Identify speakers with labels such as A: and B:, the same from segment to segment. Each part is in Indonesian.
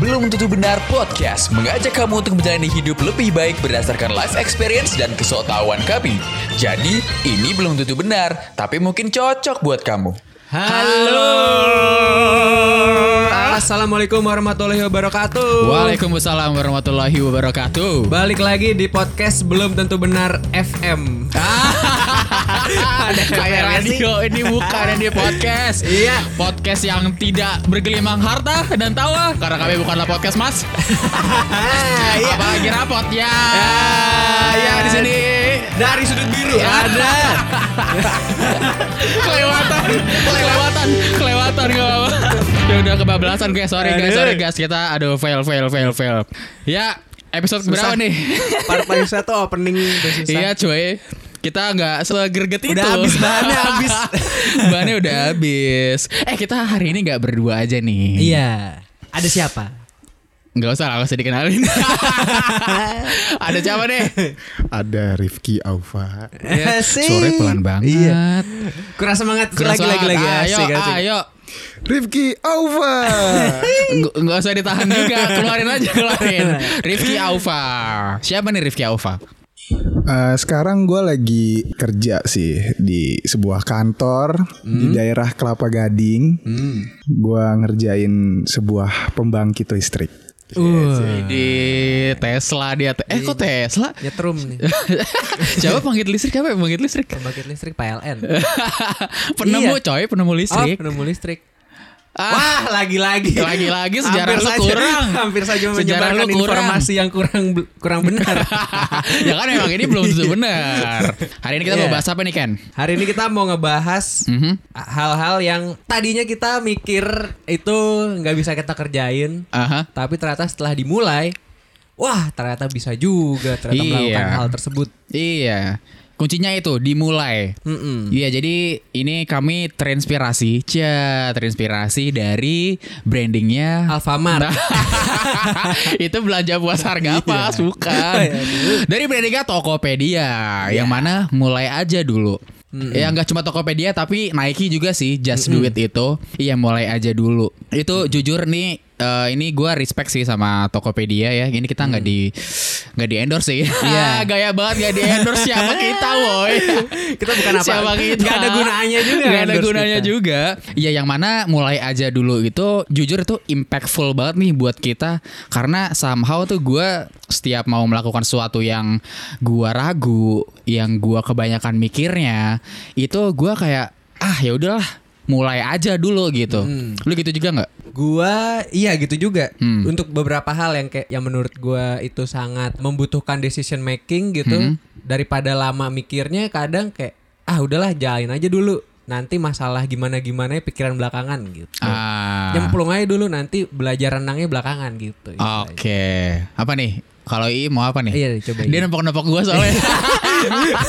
A: Belum Tentu Benar Podcast mengajak kamu untuk menjalani hidup lebih baik berdasarkan life experience dan kesotawan kami. Jadi, ini belum tentu benar, tapi mungkin cocok buat kamu.
B: Halo. Assalamualaikum warahmatullahi wabarakatuh.
C: Waalaikumsalam warahmatullahi wabarakatuh.
B: Balik lagi di podcast belum tentu benar FM.
C: Ada kayak radio ini bukan ini podcast.
B: Iya.
C: Podcast yang tidak bergelimang harta dan tawa karena kami bukanlah podcast mas.
B: Iya.
C: Apalagi rapot ya. Ya di sini
B: Dari sudut biru ada.
C: kelewatan, kelewatan, kelewatan gak apa-apa. Ya udah kebablasan gue sorry guys, sorry guys kita aduh fail fail fail fail. Ya episode berapa nih?
B: Part paling susah tuh opening.
C: Iya cuy kita nggak segerget itu
B: Udah habis bahannya, habis.
C: Bahannya udah habis Eh kita hari ini nggak berdua aja nih
B: Iya. Ada siapa?
C: Nggak usah lah, nggak usah dikenalin Ada siapa deh
D: Ada Rifki Aufa.
B: Asik.
C: Sore pelan banget
B: Iya. Kurang semangat
C: Keras
B: lagi lagi lagi asik
C: Ayo,
B: asik.
C: ayo
D: Rifki Aufa.
C: Nggak usah ditahan juga Keluarin aja, keluarin Rifki Aufa Siapa nih Rifki Aufa?
D: Eh, sekarang gue lagi kerja sih di sebuah kantor di daerah Kelapa Gading. Gue ngerjain sebuah pembangkit listrik.
B: Uh.
C: Di Tesla dia Eh kok Tesla?
B: Nyetrum nih.
C: Siapa panggil listrik? Yang panggil listrik?
B: Pembangkit listrik PLN.
C: penemu
B: Iya.
C: coy, penemu
B: Oh,
C: listrik.
B: penemu listrik.
C: Ah.
B: Wah, lagi-lagi.
C: Lagi-lagi sejarah
B: Hampir
C: lu
B: saja-
C: kurang.
B: Hampir saja
C: Sejarah
B: menyebarkan
C: kurang.
B: informasi yang kurang kurang benar.
C: ya kan emang ini belum tentu benar. Hari ini kita mau
B: Iya.
C: bahas apa nih Ken?
B: Hari ini kita mau ngebahas
C: Mhm.
B: hal-hal yang tadinya kita mikir itu nggak bisa kita kerjain,
C: Aha.
B: tapi ternyata setelah dimulai, wah ternyata bisa juga ternyata
C: Iya.
B: melakukan hal tersebut.
C: Iya. Kuncinya itu dimulai. Iya, jadi ini kami terinspirasi, cia, terinspirasi dari brandingnya
B: Alfamart.
C: Nah, itu belanja puas harga pas bukan. Dari brandingnya Tokopedia yang mana mulai aja dulu. Ya nggak cuma Tokopedia tapi Nike juga sih Just Do It itu. Iya mulai aja dulu. Itu jujur nih eh, ini gua respect sih sama Tokopedia ya. Ini kita nggak di nggak di endorse sih. Iya. Gaya banget nggak di endorse siapa kita boy.
B: kita bukan apa
C: Siapa kita?
B: nggak ada gunanya juga
C: Nggak ada gunanya
B: kita.
C: juga. Iya yang mana mulai aja dulu itu jujur itu impactful banget nih buat kita karena somehow tuh gue setiap mau melakukan sesuatu yang gua ragu, yang gua kebanyakan mikirnya, itu gua kayak ah ya udahlah mulai aja dulu gitu. Lu gitu juga nggak?
B: Gua iya gitu juga.
C: Hmm.
B: Untuk beberapa hal yang kayak yang menurut gua itu sangat membutuhkan decision making gitu
C: Hmm.
B: daripada lama mikirnya kadang kayak ah udahlah jalanin aja dulu. Nanti masalah gimana-gimana pikiran belakangan gitu.
C: Ah.
B: Nyemplung aja dulu nanti belajar renangnya belakangan gitu.
C: Oke. Apa nih? Kalau I mau apa nih?
B: Iya, coba
C: Dia nempok-nempok gue soalnya.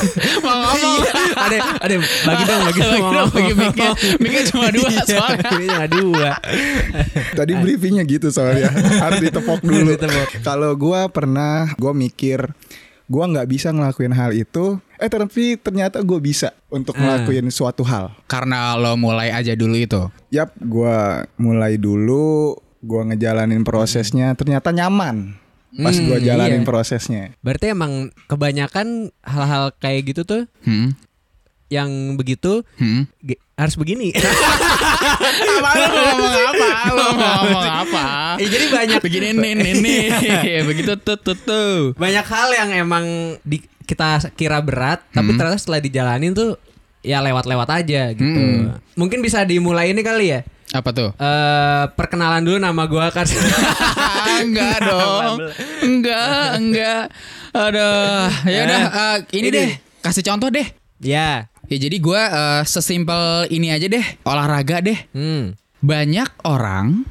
C: mau ngomong.
B: Ada ada bagi dong bagi
C: Bagi
B: dong
C: dong, bagi mic-nya. Mic-nya cuma dua soalnya.
B: Mic-nya cuma dua.
D: Tadi briefingnya gitu soalnya harus ditepok dulu. Kalau gue pernah, gue mikir gue nggak bisa ngelakuin hal itu. Eh tapi ternyata gue bisa untuk ngelakuin suatu hal.
C: Karena lo mulai aja dulu itu.
D: Yap, gue mulai dulu, gue ngejalanin prosesnya, ternyata nyaman pas
B: Hmm,
D: gue jalanin
B: iya.
D: prosesnya.
B: Berarti emang kebanyakan hal-hal kayak gitu tuh
C: Hmm.
B: Yang begitu
C: Hmm.
B: harus begini.
C: apa lo mau ngomong apa? Lo mau ngomong apa?
B: Eh, jadi banyak
C: Begini nih nih nih. Begitu tuh tuh tuh.
B: banyak hal yang emang di, kita kira berat, tapi ternyata setelah dijalanin tuh ya lewat-lewat aja gitu.
C: Hmm.
B: Mungkin bisa dimulai ini kali ya.
C: Apa tuh?
B: Eh perkenalan dulu nama gua kan.
C: enggak dong. Enggak, enggak. Aduh, ya udah eh, ini,
B: Ini.
C: deh. Kasih contoh deh.
B: ya.
C: Ya jadi gua eh, sesimpel ini aja deh, olahraga deh.
B: Hmm.
C: Banyak orang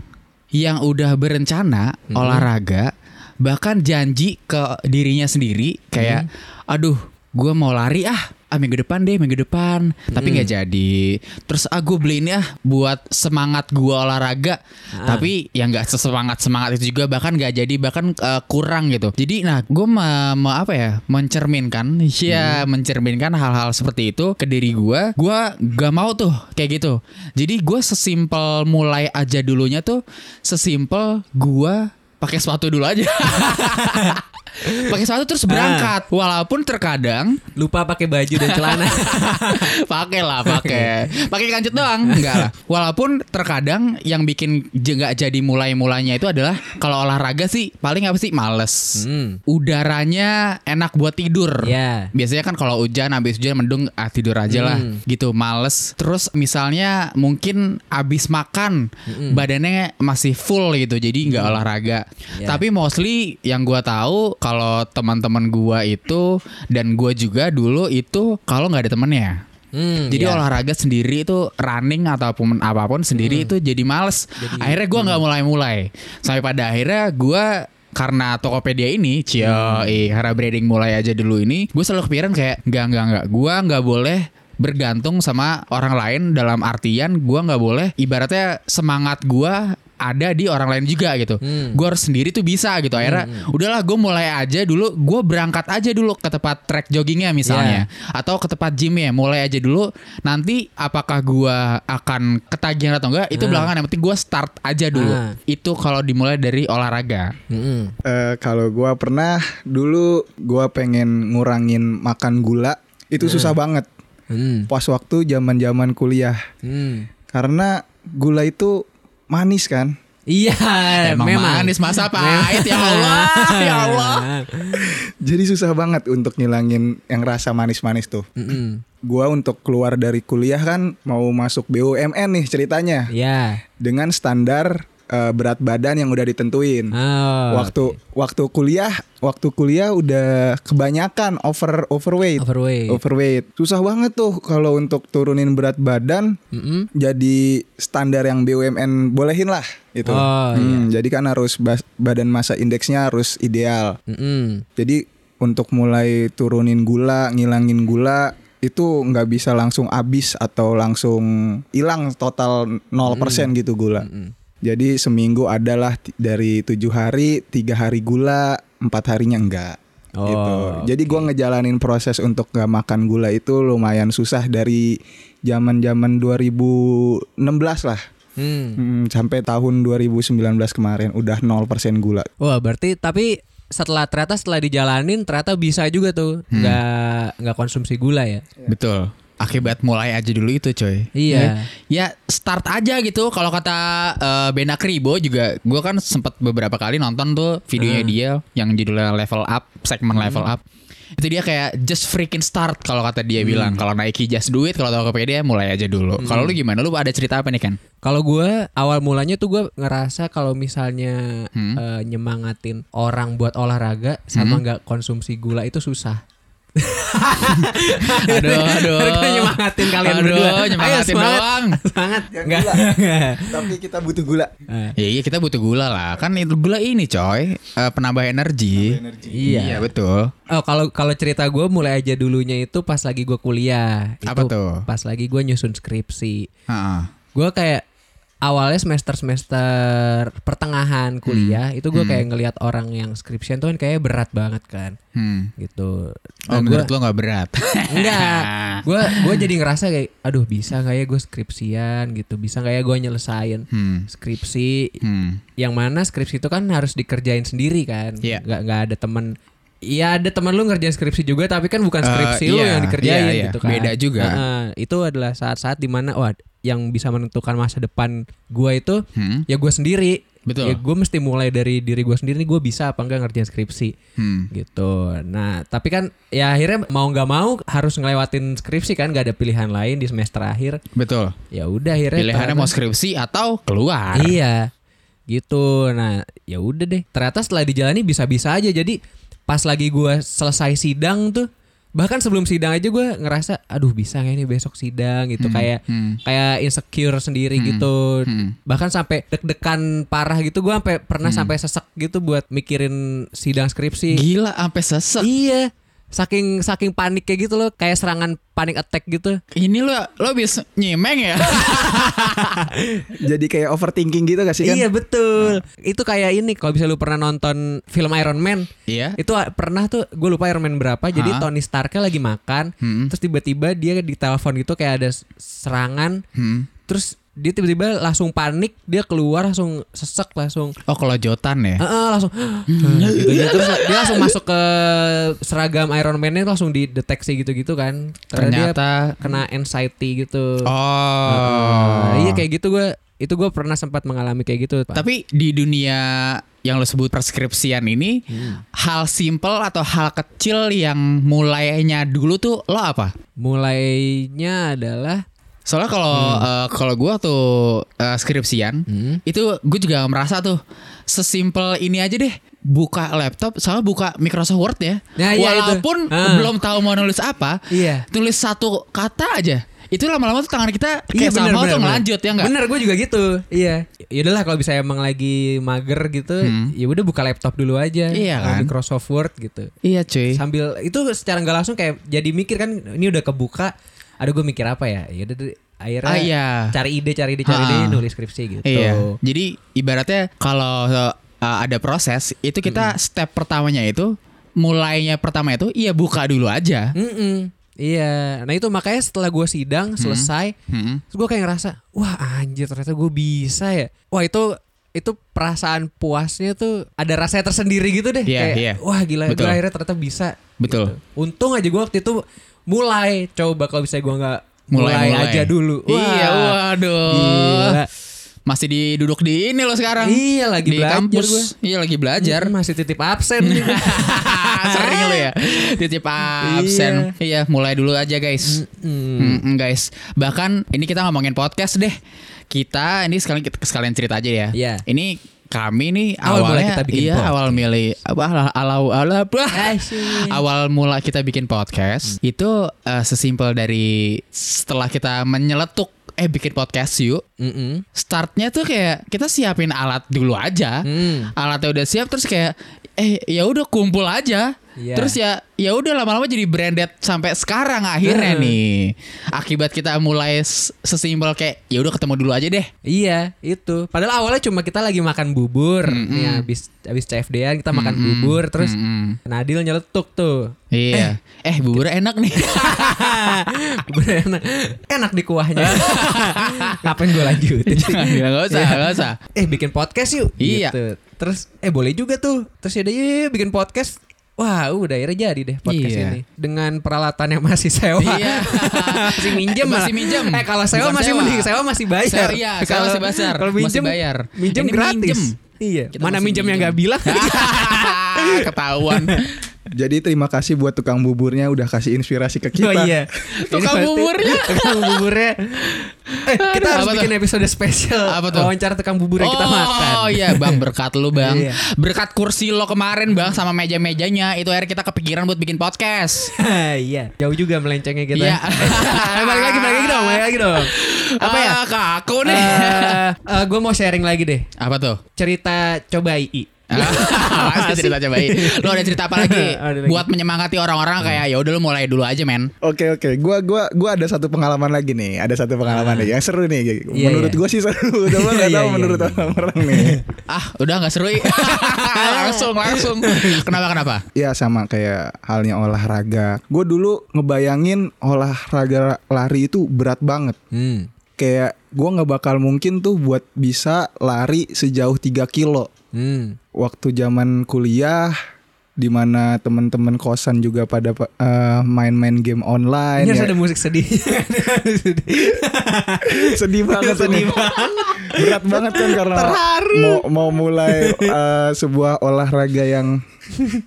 C: yang udah berencana olahraga bahkan janji ke dirinya sendiri kayak aduh gua mau lari ah ah minggu depan deh minggu depan. Tapi nggak jadi. Terus ah gue beliin ya buat semangat gue olahraga. Tapi ya nggak sesemangat semangat itu juga bahkan nggak jadi bahkan eh, kurang gitu. Jadi nah gue ma- ma- apa ya mencerminkan ya mencerminkan hal-hal seperti itu ke diri gue gue gak mau tuh kayak gitu. Jadi gue sesimpel mulai aja dulunya tuh sesimpel gue pakai sepatu dulu aja pakai sepatu terus berangkat. Walaupun terkadang
B: Lupa pakai baju dan celana.
C: pakai lah pakai. Pakai kancut doang. Enggak lah. Walaupun terkadang yang bikin nggak jadi mulai mulainya itu adalah kalau olahraga sih paling apa sih? Males.
B: Hmm.
C: udaranya enak buat tidur.
B: Ya.
C: biasanya kan kalau hujan habis hujan mendung ah tidur aja lah.
B: Hmm.
C: gitu males. Terus misalnya mungkin habis makan badannya masih full gitu jadi nggak olahraga.
B: Ya.
C: tapi mostly yang gua tahu kalau teman-teman gua itu dan gua juga dulu itu kalau nggak ada temennya
B: Hmm,
C: jadi
B: ya.
C: olahraga sendiri itu running ataupun apa pun sendiri itu jadi males. akhirnya gua nggak mulai-mulai. Sampai pada akhirnya gua karena Tokopedia ini, cio, karena branding mulai aja dulu ini, gue selalu kepikiran kayak nggak nggak nggak, gua nggak boleh bergantung sama orang lain dalam artian gua nggak boleh ibaratnya semangat gua ada di orang lain juga gitu.
B: Hmm.
C: Gue harus sendiri tuh bisa gitu. Akhirnya udahlah gue mulai aja dulu. Gue berangkat aja dulu ke tempat track joggingnya misalnya, atau ke tempat gymnya. Mulai aja dulu. Nanti apakah gue akan ketagihan atau enggak itu
B: Ah.
C: belakangan. Yang penting gue start aja dulu.
B: Ah.
C: Itu kalau dimulai dari olahraga.
B: Mm-mm.
D: Eh, kalau gua pernah dulu gua pengen ngurangin makan gula itu susah banget
B: Hmm.
D: pas waktu zaman-zaman kuliah
B: Hmm.
D: karena gula itu manis kan.
B: Iya,
C: Emang
B: memang.
C: manis, masa pahit? Ya Allah, ya Allah.
D: Jadi susah banget untuk ngilangin yang rasa manis-manis tuh.
B: Mm-mm.
D: Gua untuk keluar dari kuliah kan mau masuk BUMN nih ceritanya
B: Ya.
D: dengan standar eh, berat badan yang udah ditentuin.
B: Oh,
D: waktu waktu kuliah, waktu kuliah udah kebanyakan over overweight.
B: overweight.
D: Overweight. Susah banget tuh kalau untuk turunin berat badan
B: Mm-mm.
D: jadi standar yang BUMN bolehin lah itu.
B: Oh,
D: Hmm, Jadi kan harus bas- badan massa indeksnya harus ideal.
B: Mm-mm.
D: Jadi untuk mulai turunin gula, ngilangin gula itu nggak bisa langsung habis atau langsung hilang total 0% gitu gula. Jadi seminggu adalah dari tujuh hari tiga hari gula, empat harinya enggak.
B: Oh,
D: gitu. Jadi gua ngejalanin proses untuk gak makan gula itu lumayan susah dari zaman zaman 2016 lah.
B: Hmm.
D: Hmm, sampai tahun 2019 kemarin udah 0% gula.
B: Wah, berarti tapi setelah ternyata setelah dijalanin ternyata bisa juga tuh nggak nggak konsumsi gula ya.
C: Betul. Akibat mulai aja dulu itu coy.
B: Iya.
C: Ya start aja gitu. Kalau kata eh, Bena Kribo juga, gue kan sempat beberapa kali nonton tuh videonya dia yang judulnya Level Up, segmen Level Up. Itu dia kayak just freaking start kalau kata dia bilang. Kalau Nike just do it, kalau Tokopedia mulai aja dulu. Kalau lu gimana? Lu ada cerita apa nih kan?
B: Kalau gue awal mulanya tuh gue ngerasa kalau misalnya
C: Hmm.
B: eh, nyemangatin orang buat olahraga sama nggak konsumsi gula itu susah.
C: Aduh, aduh.
B: Gue nyemangatin kalian
C: Aduh,
B: berdua.
C: nyemangatin
B: semangat.
C: doang.
B: Semangat.
D: Ya,
B: Enggak.
D: gula. Tapi kita butuh gula.
C: Ya iya kita butuh gula lah. Kan itu gula ini coy, eh, penambah energi.
B: Iya.
C: betul.
B: Oh kalau kalau cerita gue mulai aja dulunya itu pas lagi gue kuliah.
C: Apa
B: Itu
C: tuh?
B: Pas lagi gue nyusun skripsi.
C: Heeh.
B: Gue kayak awalnya semester semester pertengahan kuliah itu gue kayak ngelihat orang yang skripsian tuh kan kayak berat banget kan
C: Hmm.
B: gitu.
C: Oh,
B: Nah,
C: menurut
B: gua-
C: lo nggak berat?
B: Enggak, gue gue jadi ngerasa kayak, aduh bisa nggak ya gue skripsian gitu, bisa nggak ya gue nyelesain
C: Hmm.
B: skripsi,
C: Hmm.
B: yang mana skripsi itu kan harus dikerjain sendiri kan,
C: Iya.
B: nggak nggak ada temen, Iya ada teman lu ngerjain skripsi juga, tapi kan bukan
C: Eh,
B: skripsi lu
C: iya,
B: yang dikerjain
C: iya, iya.
B: gitu kan,
C: Beda juga.
B: Heeh, itu adalah saat-saat di mana, wah yang bisa menentukan masa depan gue itu
C: Hmm.
B: ya gue sendiri.
C: Betul.
B: Ya gue mesti mulai dari diri gue sendiri nih gue bisa apa enggak ngerjain skripsi
C: Hmm.
B: gitu. Nah, tapi kan ya akhirnya mau nggak mau harus ngelewatin skripsi kan, gak ada pilihan lain di semester akhir.
C: Betul.
B: Ya udah akhirnya
C: Pilihannya mau skripsi atau keluar.
B: Iya. Gitu. Nah, ya udah deh. Ternyata setelah dijalani bisa-bisa aja. Jadi pas lagi gua selesai sidang tuh bahkan sebelum sidang aja gua ngerasa aduh bisa nggak ini besok sidang gitu kayak
C: hmm.
B: kayak insecure sendiri gitu
C: hmm.
B: bahkan sampai deg-degan parah gitu gua sampai pernah sampai sesek gitu buat mikirin sidang skripsi
C: Gila sampai sesek.
B: Iya. Saking saking panik kayak gitu loh kayak serangan panik attack gitu
C: Ini lo lo bisa nyimeng ya?
D: Jadi kayak overthinking gitu gak sih kan?
B: iya betul itu kayak ini kalau bisa lu pernah nonton film Iron Man
C: Iya.
B: itu pernah tuh gue lupa Iron Man berapa jadi
C: Ha?
B: Tony Starknya lagi makan
C: Hmm.
B: terus tiba-tiba dia di telepon gitu kayak ada serangan
C: Hmm.
B: terus dia tiba-tiba langsung panik dia keluar langsung sesek langsung
C: Oh kalau Jotan ya?
B: Heeh, langsung gitu, gitu. terus dia langsung masuk ke seragam Iron Man-nya langsung dideteksi gitu-gitu kan Karena
C: Ternyata
B: dia kena anxiety gitu
C: Oh.
B: Heeh, iya kayak gitu gue itu gue pernah sempat mengalami kayak gitu Pak.
C: Tapi di dunia yang lo sebut preskripsian ini, hal simple atau hal kecil yang mulainya dulu tuh lo apa?
B: mulainya adalah
C: Soalnya kalau eh, kalau gue tuh eh, skripsian, itu gue juga merasa tuh sesimpel ini aja deh. Buka laptop, sama buka Microsoft Word ya.
B: Iya, itu.
C: Walaupun
B: Ah.
C: belum tahu mau nulis apa,
B: Iya.
C: tulis satu kata aja. Itu lama-lama tuh tangan kita kayak
B: bener,
C: sama
B: bener,
C: tuh ngelanjut ya enggak?
B: Bener gue juga gitu. Iya. Ya udahlah kalau bisa emang lagi mager gitu, ya udah buka laptop dulu aja.
C: Hmm. Iya kan?
B: Microsoft Word gitu.
C: Iya cuy.
B: Sambil itu secara nggak langsung kayak jadi mikir kan ini udah kebuka. Aduh gue mikir apa ya? Ya akhirnya
C: Ah, iya.
B: cari ide, cari ide, cari ide,
C: Ah.
B: nulis skripsi gitu.
C: Iya. Jadi ibaratnya kalau uh, ada proses itu kita step pertamanya itu mulainya pertama itu iya buka dulu aja.
B: Mm-mm. Iya. Nah itu makanya setelah gue sidang selesai,
C: Hmm.
B: gue kayak ngerasa, wah anjir ternyata gue bisa ya. Wah itu itu perasaan puasnya tuh ada rasanya tersendiri gitu deh.
C: Iya,
B: kayak,
C: iya.
B: wah gila,
C: Betul.
B: gue akhirnya ternyata bisa.
C: Betul.
B: gitu. Untung aja gue waktu itu mulai. Coba kalau bisa gue nggak mulai,
C: Mulai, mulai.
B: aja dulu. Wah,
C: Iya, waduh.
B: Gila.
C: Masih diduduk di ini lo sekarang.
B: Iya, lagi
C: di
B: belajar
C: kampus.
B: gue.
C: Iya lagi belajar.
B: Mm, masih titip absen.
C: Sering lo ya. Titip absen. Iya, mulai dulu aja guys. Mm, guys. Bahkan ini kita ngomongin podcast deh. Kita ini sekalian kita sekalian cerita aja ya.
B: Iya.
C: Ini kami nih
B: Awal
C: awalnya
B: kita bikin
C: iya
B: podcast.
C: awal milih apa ala ala
B: Asyik.
C: awal mula kita bikin podcast itu eh, sesimpel dari setelah kita menyeletuk eh bikin podcast yuk
B: Mm-mm.
C: startnya tuh kayak kita siapin alat dulu aja
B: Hmm.
C: alatnya udah siap terus kayak eh ya udah kumpul aja
B: Iya.
C: terus ya ya udah lama-lama jadi branded sampai sekarang akhirnya
B: Hmm.
C: nih akibat kita mulai sesimpel kayak ya udah ketemu dulu aja deh
B: Iya itu. Padahal awalnya cuma kita lagi makan bubur. Nih habis habis CFD-an kita makan bubur terus
C: Mm-mm.
B: Nadil nyeletuk tuh.
C: iya eh, buburnya enak nih
B: bubur enak. Enak di kuahnya. Ngapain gue lanjutin?
C: jangan bilang nggak usah nggak usah
B: eh bikin podcast yuk.
C: Iya.
B: Gitu. Terus eh boleh juga tuh. Terus ya yuk, bikin podcast. Wah udah akhirnya jadi deh podcast
C: Iya.
B: ini Dengan peralatan yang masih sewa
C: Iya.
B: Masih minjem
C: Masih minjem.
B: Eh kalau sewa
C: Bukan
B: masih
C: sewa.
B: mending Sewa masih bayar
C: Sewa, iya, sewa
B: Kalau-
C: masih bayar.
B: Kalau
C: Masih
B: minjem
C: bayar.
B: Minjem
C: Ini
B: gratis
C: minjem.
B: Iya
C: Kita
B: Mana
C: masih
B: minjem yang
C: minjem.
B: gak bilang
C: ketahuan
D: Jadi terima kasih buat tukang buburnya udah kasih inspirasi ke kita.
B: Oh iya
C: Tukang
B: pasti-
C: buburnya.
B: Tukang buburnya Eh kita harus
C: Apa tuh?
B: bikin episode spesial
C: Apa tuh?
B: Wawancara tukang bubur yang kita makan
C: Oh iya bang berkat lu bang
B: Iya.
C: Berkat kursi lo kemarin bang Sama meja-mejanya Itu akhirnya kita kepikiran buat bikin podcast
B: Iya Jauh juga melencengnya kita
C: Iya.
B: Eh, Balik lagi balik lagi dong Balik lagi dong Apa ya
C: Ah, Kaku nih
B: Gue mau sharing lagi deh
C: Apa tuh?
B: Cerita coba II
C: Apa sih cerita coba Lo ada cerita apa lagi?
B: Lagi.
C: Buat menyemangati orang-orang kayak ya udah lu mulai dulu aja men
D: Oke oke, gua gua gua ada satu pengalaman lagi nih, ada satu pengalaman nih yang seru nih.
B: Iya,
D: menurut
B: iya.
D: gua sih seru, coba nggak
B: Iya,
D: tahu menurut orang-orang nih.
C: Ah udah gak seru. Langsung langsung Kenapa kenapa?
D: Ya sama kayak halnya olahraga. Gue dulu ngebayangin olahraga lari itu berat banget.
B: Hmm
D: Kayak gua nggak bakal mungkin tuh buat bisa lari sejauh 3 kilo.
B: Hmm.
D: Waktu zaman kuliah di mana teman-teman kosan juga pada eh, main-main game online
B: Ini harus
D: ya.
B: ada musik sedih.
D: Sedih banget sedih berat banget kan karena mau mau mulai eh, sebuah olahraga yang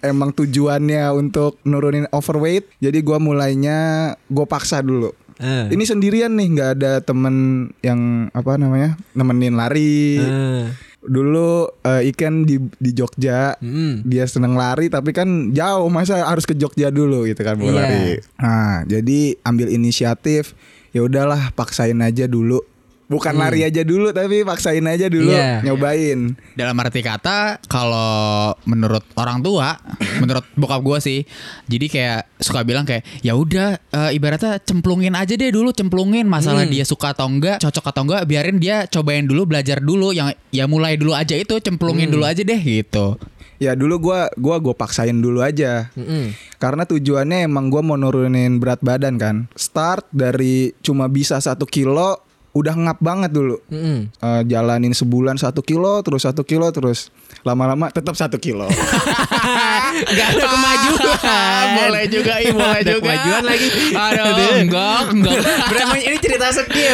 D: emang tujuannya untuk nurunin overweight. Jadi gua mulainya gue paksa dulu.
B: Eh.
D: ini sendirian nih nggak ada temen yang apa namanya nemenin lari.
B: Eh.
D: Dulu eh, Iken di di Jogja
B: Hmm.
D: dia seneng lari tapi kan jauh masa harus ke Jogja dulu gitu kan mau
B: Iya.
D: lari. Nah, jadi ambil inisiatif ya udahlah paksain aja dulu. Bukan lari aja dulu tapi paksain aja dulu
B: Iya.
D: nyobain.
C: Dalam arti kata kalau menurut orang tua, menurut bokap gue sih, jadi kayak suka bilang kayak ya udah eh, ibaratnya cemplungin aja deh dulu cemplungin masalah dia suka atau enggak, cocok atau enggak, biarin dia cobain dulu belajar dulu yang ya mulai dulu aja itu cemplungin dulu aja deh gitu.
D: Ya dulu gua gua gua paksain dulu aja.
B: Mm-mm.
D: Karena tujuannya emang gua mau nurunin berat badan kan. Start dari cuma bisa satu kilo udah ngap banget dulu.
B: Mm-mm.
D: Eh, jalanin sebulan satu kilo terus satu kilo terus lama-lama tetap satu kilo.
B: Gak ada kemajuan.
C: boleh juga, Ih, boleh
B: Ada
C: juga.
B: kemajuan lagi.
C: Aduh, enggak, enggak.
B: Berapa ini cerita sedih.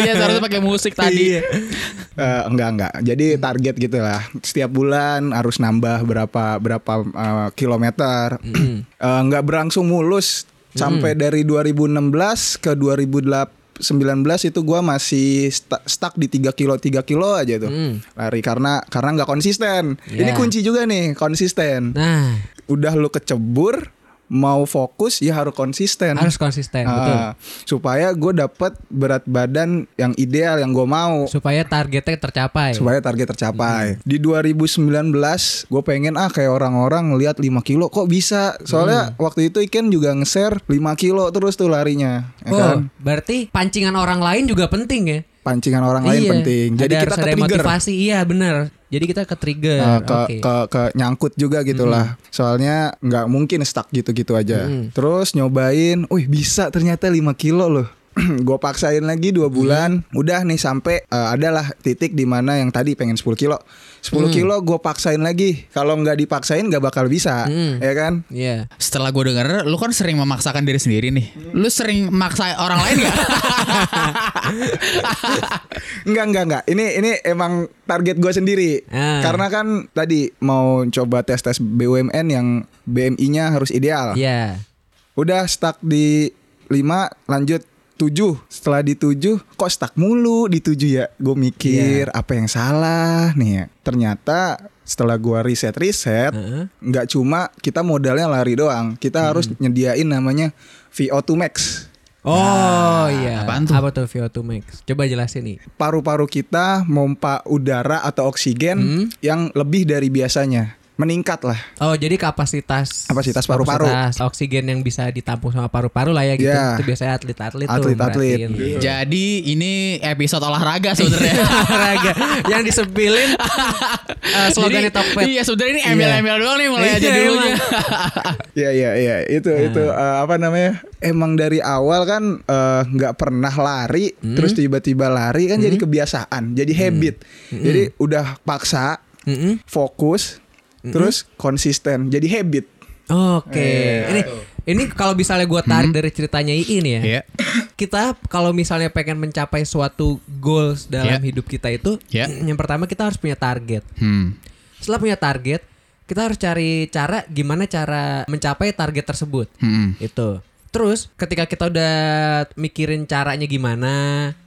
C: Iya, seharusnya pakai musik tadi.
B: Iya.
D: Eh, enggak enggak. Jadi target gitu lah. Setiap bulan harus nambah berapa berapa eh, kilometer. Eh, enggak berlangsung mulus sampai dari 2016 ke 2019 itu gua masih sta- stuck di 3 kilo 3 kilo aja tuh. Lari karena karena nggak konsisten. Ini
B: Ya.
D: kunci juga nih konsisten.
B: Nah,
D: udah lu kecebur mau fokus ya harus konsisten
B: harus konsisten,
D: Ah,
B: betul.
D: supaya gue dapat berat badan yang ideal yang gue mau
B: Supaya targetnya tercapai.
D: supaya target tercapai. Di 2019 gue pengen ah kayak orang-orang lihat 5 kilo kok bisa. Soalnya waktu itu Iken juga nge-share 5 kilo terus tuh larinya. Ya
B: Oh,
D: kan?
B: berarti pancingan orang lain juga penting ya?
D: Pancingan orang lain
B: Iya.
D: penting. Jadi
B: Ada-
D: kita
B: harus ada motivasi. Iya, benar. Jadi kita ke trigger.
D: Uh, ke,
B: Oke.
D: ke ke nyangkut juga gitulah. Soalnya nggak mungkin stuck gitu-gitu aja. Terus nyobain, "Wih, bisa ternyata 5 kilo loh." gue paksain lagi dua bulan udah nih sampai uh, adalah titik di mana yang tadi pengen 10 kilo 10 kilo gue paksain lagi kalau nggak dipaksain nggak bakal bisa
B: Hmm.
D: ya kan
B: Iya.
C: Setelah gue denger, lu kan sering memaksakan diri sendiri nih. Lu sering maksa orang lain gak?
D: Enggak enggak enggak. Ini ini emang target gue sendiri.
B: Ah.
D: Karena kan tadi mau coba tes tes BUMN yang BMI-nya harus ideal.
B: Iya.
D: Udah stuck di 5 lanjut 7 Setelah di 7 Kok stuck mulu di 7 ya Gue mikir Apa yang salah nih ya Ternyata setelah gua riset-riset
B: Heeh.
D: nggak cuma kita modalnya lari doang kita harus nyediain namanya VO2 max
B: Oh iya.
C: apaan tuh?
B: Apa tuh VO2 max? Coba jelasin nih.
D: paru-paru kita mompa udara atau oksigen yang lebih dari biasanya meningkat lah
B: Oh jadi kapasitas
D: Kapasitas paru-paru.
B: kapasitas oksigen yang bisa ditampung sama paru-paru lah ya gitu.
D: Iya.
B: Itu biasanya atlet-atlet tuh
D: Atlet-atlet.
B: merhatiin.
D: Iya.
C: Jadi ini episode olahraga sebenarnya.
B: olahraga yang disebelin uh, slogannya
C: Jadi,
B: Tokped.
C: Iya sebenarnya ini embel-embel doang nih mulai aja
B: Iya,
C: dulunya.
D: Iya iya iya itu itu eh, apa namanya emang dari awal kan eh, nggak pernah lari terus tiba-tiba lari kan jadi kebiasaan jadi habit jadi udah paksa
B: Mm-mm.
D: fokus terus konsisten jadi habit
B: Oke.
D: Iya.
B: Ini ini kalau misalnya gue tarik dari ceritanya Iin ya.
C: Iya.
B: Kita kalau misalnya pengen mencapai suatu goals dalam
C: Iya.
B: hidup kita itu,
C: Iya.
B: yang pertama kita harus punya target.
C: Hmm.
B: Setelah punya target, kita harus cari cara gimana cara mencapai target tersebut.
C: Hmm.
B: Itu. Terus ketika kita udah mikirin caranya gimana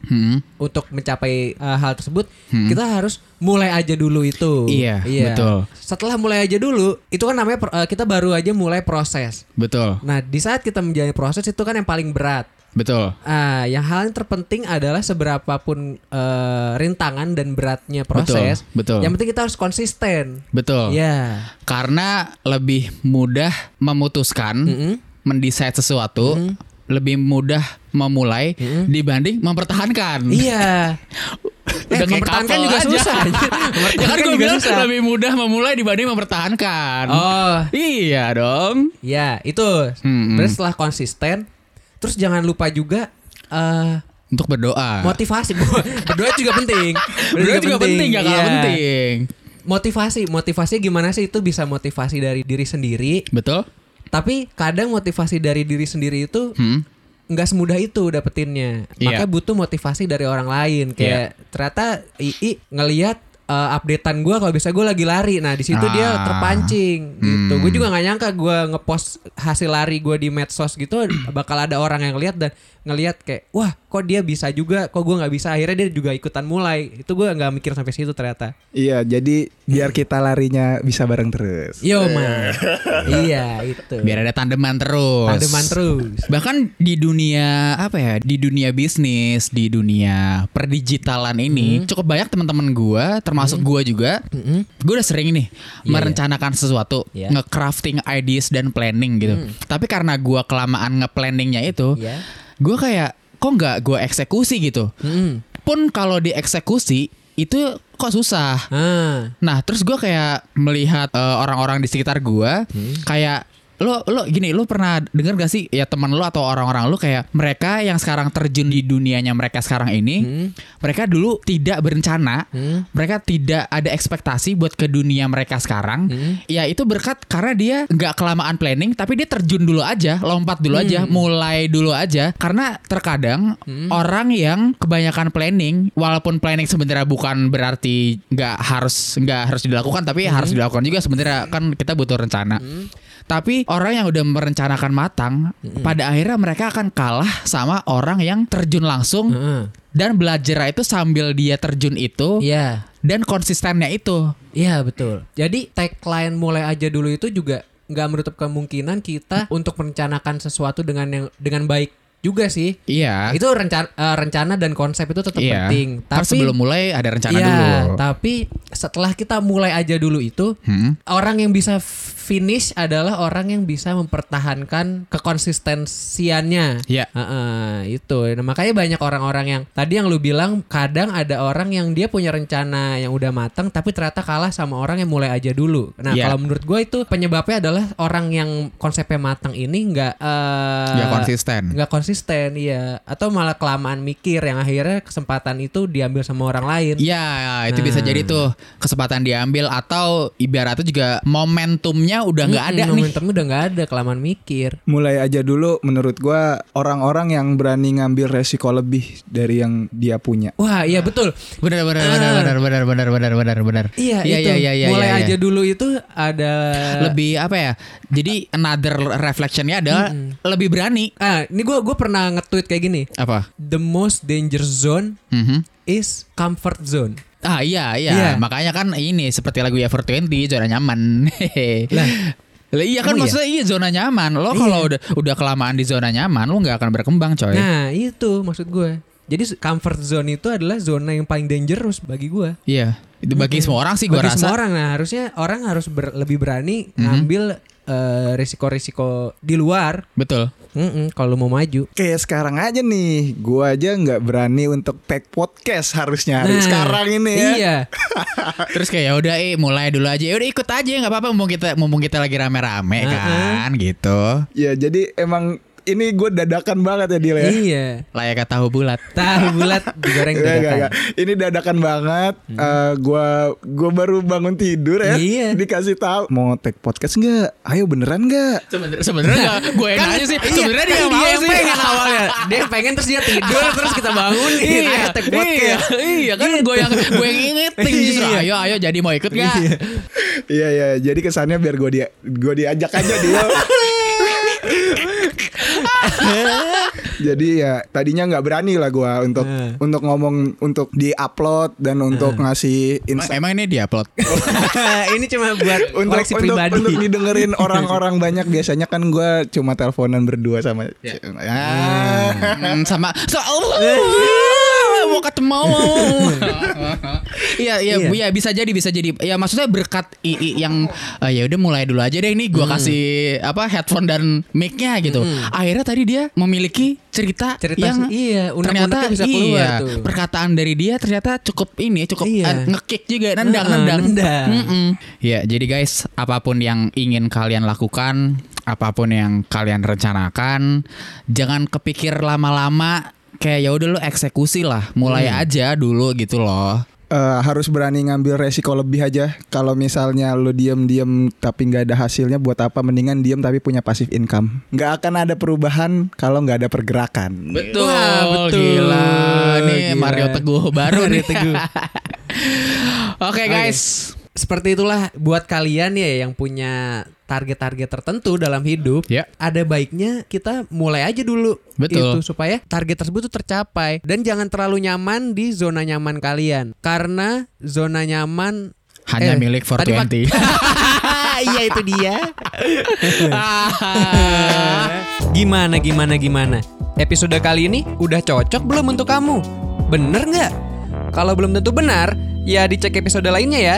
C: Hmm.
B: untuk mencapai uh, hal tersebut, kita harus mulai aja dulu itu.
C: Iya, betul.
B: Setelah mulai aja dulu, itu kan namanya uh, kita baru aja mulai proses.
C: Betul.
B: Nah, di saat kita menjalani proses itu kan yang paling berat.
C: Betul.
B: Ah, yang hal yang terpenting adalah seberapapun eh, rintangan dan beratnya proses.
C: betul.
B: Yang penting kita harus konsisten.
C: Betul.
B: Ya.
C: Karena lebih mudah memutuskan,
B: Mm-mm.
C: Mendesain sesuatu, lebih mudah memulai dibanding mempertahankan.
B: Iya.
C: Udah
B: eh, mempertahankan juga
C: aja.
B: susah.
C: ya kan gue
B: juga
C: bilang
B: susah.
C: lebih mudah memulai dibanding mempertahankan.
B: Oh,
C: Iya dong.
B: ya itu.
C: Mm-mm.
B: Berarti setelah konsisten, terus jangan lupa juga eh
C: Untuk berdoa.
B: motivasi. Berdoa juga penting.
C: Berdoa juga penting, gak kalah
B: Iya.
C: penting.
B: Motivasi, motivasi gimana sih itu bisa motivasi dari diri sendiri.
C: Betul?
B: Tapi kadang motivasi dari diri sendiri itu
C: Hmm.
B: nggak semudah itu dapetinnya.
C: Iya.
B: Maka butuh motivasi dari orang lain. Kayak ternyata II ngelihat eh, updatean gue kalau bisa gue lagi lari. Nah di situ dia
C: Ah.
B: terpancing gitu.
C: Hmm.
B: Gue juga nggak nyangka gue ngepost hasil lari gue di medsos gitu bakal ada orang yang lihat dan ngelihat kayak wah kok dia bisa juga, kok gue nggak bisa. Akhirnya dia juga ikutan mulai. Itu gue nggak mikir sampai situ ternyata.
D: Iya, jadi biar kita larinya bisa bareng terus.
B: Yo man, iya itu.
C: Biar ada tandeman terus.
B: Tandeman terus.
C: Bahkan di dunia apa ya? Di dunia bisnis, di dunia perdigitalan ini cukup banyak teman-teman gua, termasuk gua juga. Gue udah sering nih merencanakan sesuatu,
B: Iya.
C: nge-crafting ideas dan planning gitu. Tapi karena gua kelamaan nge-planningnya itu,
B: Iya.
C: Gua kayak kok nggak gua eksekusi gitu.
B: Mm.
C: Pun kalau dieksekusi itu kok susah.
B: Ah.
C: Nah, terus gua kayak melihat eh, orang-orang di sekitar gua kayak lo lo gini, lo pernah dengar gak sih ya teman lo atau orang-orang lo kayak mereka yang sekarang terjun di dunianya mereka sekarang ini, mereka dulu tidak berencana, mereka tidak ada ekspektasi buat ke dunia mereka sekarang. Ya itu berkat karena dia nggak kelamaan planning, tapi dia terjun dulu aja, lompat dulu aja, mulai dulu aja. Karena terkadang orang yang kebanyakan planning, walaupun planning sebenarnya bukan berarti nggak harus nggak harus dilakukan, tapi harus dilakukan juga sebenarnya kan kita butuh rencana. Tapi orang yang udah merencanakan matang, pada akhirnya mereka akan kalah sama orang yang terjun langsung
B: Heeh.
C: dan belajar itu sambil dia terjun itu
B: Iya.
C: dan konsistennya itu.
B: Iya betul. Jadi tagline mulai aja dulu itu juga nggak menutup kemungkinan kita untuk merencanakan sesuatu dengan yang dengan baik juga sih.
C: Iya.
B: Itu rencana rencana dan konsep itu tetap
C: iya.
B: penting.
C: Kan sebelum mulai ada rencana
B: Iya,
C: dulu.
B: tapi setelah kita mulai aja dulu itu
C: Hmm.
B: orang yang bisa finish adalah orang yang bisa mempertahankan kekonsistensiannya.
C: Iya.
B: Heeh, itu. Nah, makanya banyak orang-orang yang tadi yang lu bilang kadang ada orang yang dia punya rencana yang udah matang tapi ternyata kalah sama orang yang mulai aja dulu. Nah,
C: Iya.
B: kalau menurut gue itu penyebabnya adalah orang yang konsepnya matang ini nggak
C: Nggak konsisten.
B: nggak konsisten, iya. Atau malah kelamaan mikir yang akhirnya kesempatan itu diambil sama orang lain.
C: Iya, itu bisa
B: Nah.
C: jadi tuh kesempatan diambil atau ibaratnya juga momentumnya udah nggak ada
B: Mm-mm,
C: nih.
B: momentumnya udah nggak ada kelamaan mikir.
D: Mulai aja dulu menurut gua orang-orang yang berani ngambil resiko lebih dari yang dia punya.
B: Wah, iya betul.
C: Benar benar
B: Ah.
C: benar benar benar benar benar benar benar.
B: Iya,
C: iya
B: itu.
C: iya iya.
B: Mulai
C: iya, iya.
B: aja dulu itu ada
C: lebih apa ya? Jadi another reflectionnya adalah lebih berani.
B: Ah, ini gue gue pernah nge-tweet kayak gini.
C: Apa?
B: The most danger zone
C: Mhm.
B: Is comfort zone.
C: Ah iya iya,
B: Iya.
C: makanya kan ini seperti lagu Ever20 zona nyaman.
B: Lah.
C: Lah iya kan
B: Emang
C: maksudnya iya zona nyaman. Lo kalau udah udah kelamaan di zona nyaman lo nggak akan berkembang coy.
B: Nah, itu maksud gue. Jadi comfort zone itu adalah zona yang paling dangerous bagi gue.
C: Iya. Itu bagi semua orang sih
B: Bagi
C: rasa.
B: semua orang, nah harusnya orang harus ber- lebih berani ngambil eh, risiko-risiko di luar.
C: Betul.
B: Mm-mm, kalau mau maju.
D: Kayak sekarang aja nih, gua aja nggak berani untuk tag podcast harusnya hari
B: Nah,
D: sekarang ini ya.
B: Iya.
C: Terus kayak ya udah eh mulai dulu aja. Ya udah ikut aja nggak apa-apa mumpung kita mumpung kita lagi rame-rame kan gitu.
D: Ya jadi emang ini gue dadakan banget ya Dil ya.
B: iya.
C: Layak tahu bulat.
B: Tahu bulat digoreng
D: Enggak, enggak,
B: dadakan.
D: enggak. Ini dadakan banget. Eh, gua gua baru bangun tidur ya.
B: Iya.
D: Dikasih tahu mau tag podcast enggak? Ayo beneran enggak?
C: Sebenarnya sebenarnya nggak gue yang nanya sih.
B: Iya,
C: Sebenarnya dia
B: kan
C: nggak mau
B: yang
C: sih.
B: pengen awalnya. Dia pengen terus dia tidur terus kita bangun
C: Iya,
B: ayo tag
C: iya,
B: podcast.
C: iya kan gue yang gue yang ingetin justru.
B: Iya.
C: Ayo ayo jadi mau ikut nggak?
D: Iya iya. Jadi kesannya biar gue dia gua diajak aja dia. Jadi ya tadinya nggak berani lah gua untuk
B: Eh.
D: untuk ngomong untuk di-upload dan untuk ngasih
C: Emang,
D: insight
C: emang ini diupload.
B: Ini cuma buat
D: untuk
B: koleksi
D: untuk,
B: pribadi.
D: untuk didengerin orang-orang banyak biasanya kan gua cuma teleponan berdua sama Ah.
C: Hmm, sama so, mau ketemu iya iya
B: Iya.
C: iya bisa jadi bisa jadi ya maksudnya berkat i, i- yang eh, ya udah mulai dulu aja deh ini gua kasih apa headphone dan mic-nya gitu akhirnya tadi dia memiliki cerita,
B: Cerita
C: yang
B: iya,
C: ternyata
B: bisa keluar
C: iya
B: tuh.
C: perkataan dari dia ternyata cukup ini cukup
B: Iya.
C: eh, ngekick juga nendang
B: Heeh,
C: nendang
B: nendang.
C: Mm-mm. ya jadi guys apa pun yang ingin kalian lakukan apa pun yang kalian rencanakan jangan kepikir lama-lama kayak ya udah lu eksekusi lah mulai aja dulu gitu loh
D: Eh, harus berani ngambil resiko lebih aja. Kalau misalnya lu diem-diem tapi nggak ada hasilnya, buat apa? Mendingan diem tapi punya pasif income. Nggak akan ada perubahan kalau nggak ada pergerakan.
C: betul,
B: Wah, betul.
C: gila nih
B: Gila.
C: Mario Teguh baru nih
B: Teguh.
C: Oke guys.
B: Seperti itulah buat kalian ya yang punya target-target tertentu dalam hidup,
C: Ya.
B: ada baiknya kita mulai aja dulu
C: Betul.
B: itu supaya target tersebut tuh tercapai dan jangan terlalu nyaman di zona nyaman kalian karena zona nyaman
C: Hanya
B: eh,
C: milik
B: tadi mak-
C: 420.
B: Iya itu dia. gimana gimana gimana? Episode kali ini udah cocok belum untuk kamu? Bener nggak? Kalau belum tentu benar, ya dicek episode lainnya ya.